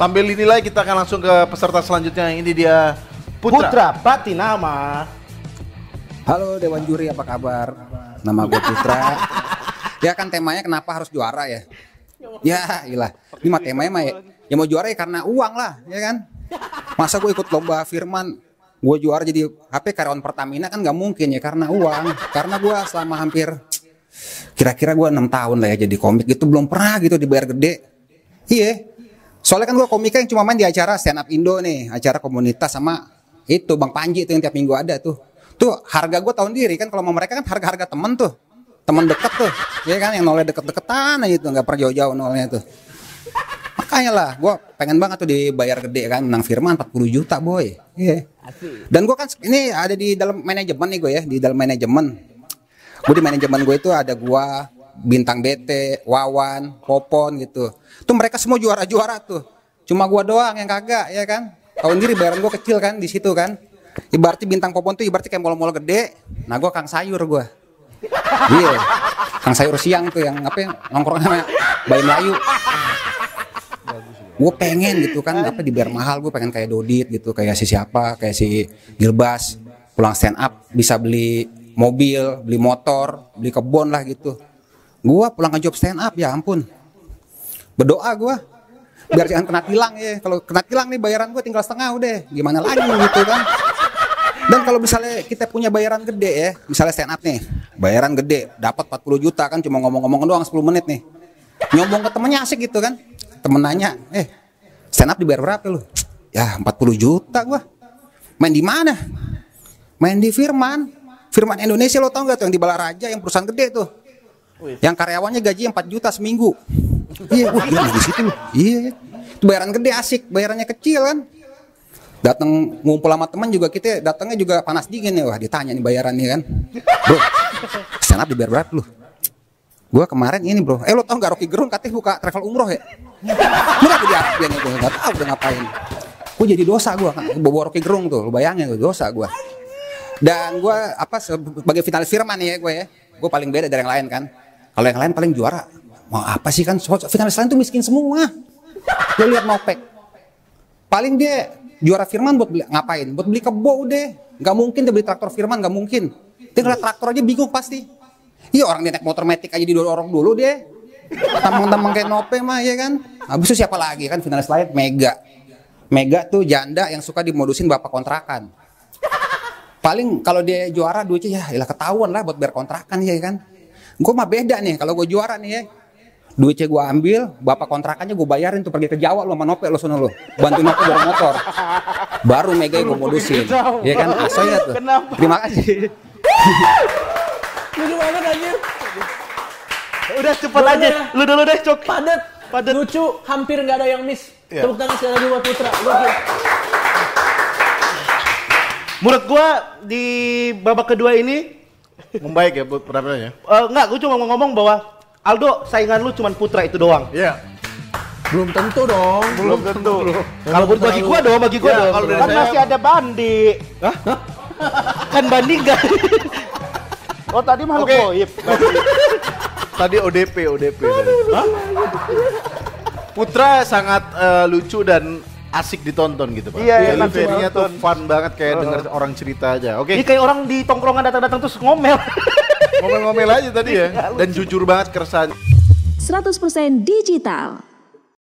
Sambil dinilai kita akan langsung ke peserta selanjutnya. Ini dia Putra. Putra Patinama. Halo Dewan Juri, apa kabar? Nama gue Putra. ya kan temanya kenapa harus juara ya? Ya, ilah. Ini mah temanya mah ya, ya mau juara ya karena uang lah, ya kan? Masa gue ikut lomba Firman, gue juara jadi HP karyawan Pertamina kan nggak mungkin ya karena uang. Karena gue selama hampir kira-kira gue enam tahun lah ya jadi komik gitu belum pernah gitu dibayar gede. Iya. Soalnya kan gue komika yang cuma main di acara stand up Indo nih, acara komunitas sama itu Bang Panji itu yang tiap minggu ada tuh. Tuh harga gue tahun diri kan kalau mau mereka kan harga-harga temen tuh. Temen deket tuh. Ya kan yang nolnya deket-deketan aja tuh nggak pernah jauh-jauh nolnya tuh. Makanya lah, gue pengen banget tuh dibayar gede kan, menang firman 40 juta boy. Iya. Dan gue kan ini ada di dalam manajemen nih gue ya, di dalam manajemen. Gue di manajemen gue itu ada gue, bintang BT, Wawan, Popon gitu. Tuh mereka semua juara-juara tuh. Cuma gue doang yang kagak ya kan. Tahun diri bayaran gue kecil kan di situ kan. Ibaratnya bintang Popon tuh ibaratnya kayak mall-mall gede. Nah gue kang sayur gue. Iya. Kang sayur siang tuh yang apa yang nongkrong sama Bayi Melayu gue pengen gitu kan apa dibayar mahal gue pengen kayak Dodit gitu kayak si siapa kayak si Gilbas pulang stand up bisa beli mobil beli motor beli kebun lah gitu gue pulang ke job stand up ya ampun. Berdoa gue biar jangan kena tilang ya. Kalau kena tilang nih bayaran gue tinggal setengah udah. Gimana lagi gitu kan? Dan kalau misalnya kita punya bayaran gede ya. Misalnya stand up nih bayaran gede. Dapat 40 juta kan cuma ngomong-ngomong doang 10 menit nih. Nyombong ke temennya asik gitu kan? Temen nanya eh stand up dibayar berapa lu? Ya 40 juta gua. Main di mana? Main di Firman. Firman Indonesia lo tau gak tuh yang di Balaraja yang perusahaan gede tuh yang karyawannya gaji 4 juta seminggu. Iya wah iya di iya. Itu bayaran gede asik. Bayarannya kecil kan? Datang ngumpul sama teman juga kita datangnya juga panas dingin ya. Wah ditanya nih bayarannya kan? Bro stand up dibayar berapa lu. Gua kemarin ini bro, eh lo tau gak Rocky Gerung katanya buka travel umroh ya? Gak jadi dia gue gak tau udah ngapain. Gue jadi dosa gue, bawa Rocky Gerung tuh, lu bayangin gue dosa gue. Dan gue apa sebagai finalis firman ya gue ya, gue paling beda dari yang lain kan. Kalau yang lain paling juara, mau apa sih kan? Finalis lain tuh miskin semua. Lo lihat Nopek, paling dia juara firman buat beli, ngapain? Buat beli kebo deh. Gak mungkin dia beli traktor firman, gak mungkin. Tinggal traktor aja bingung pasti Iya orang dia naik motor metik aja didorong dulu dia. Tampang-tampang kayak Nope mah ya kan. Habis itu siapa lagi kan finalis lain Mega. Mega tuh janda yang suka dimodusin bapak kontrakan. Paling kalau dia juara duitnya ya ilah ketahuan lah buat bayar kontrakan ya kan. Gue mah beda nih kalau gue juara nih ya. Duitnya gue ambil, bapak kontrakannya gue bayarin tuh pergi ke Jawa lo sama Nope lo sono lo. Bantu Nope bawa motor. Baru Mega gue modusin. Ya kan asoy ya tuh. Terima kasih. Lucu banget anjir. Udah cepet aja. Lu dulu deh, Cok. Padet. Padet. Lucu, hampir nggak ada yang miss. Iya. Tepuk tangan sekali lagi buat Putra. Gokil. Menurut gua di babak kedua ini membaik ya buat penampilannya. Eh, enggak, gua cuma mau ngomong bahwa Aldo saingan lu cuma Putra itu doang. Iya. Belum tentu dong. Belum tentu. Kalau buat bagi gua dong, bagi gua Ya, dong. kalau kan saya- masih ada Bandi. kan Bandi enggak. Oh tadi makhluk Oke. goib. Tadi ODP, ODP. Hah? Putra sangat eh, lucu dan asik ditonton gitu, Pak. Iya, iya, Delivery-nya tuh fun banget kayak denger orang cerita aja. Oke, Ini kayak orang di tongkrongan datang-datang terus ngomel. ngomel-ngomel aja tadi ya. Dan jujur banget keresahan 100% digital.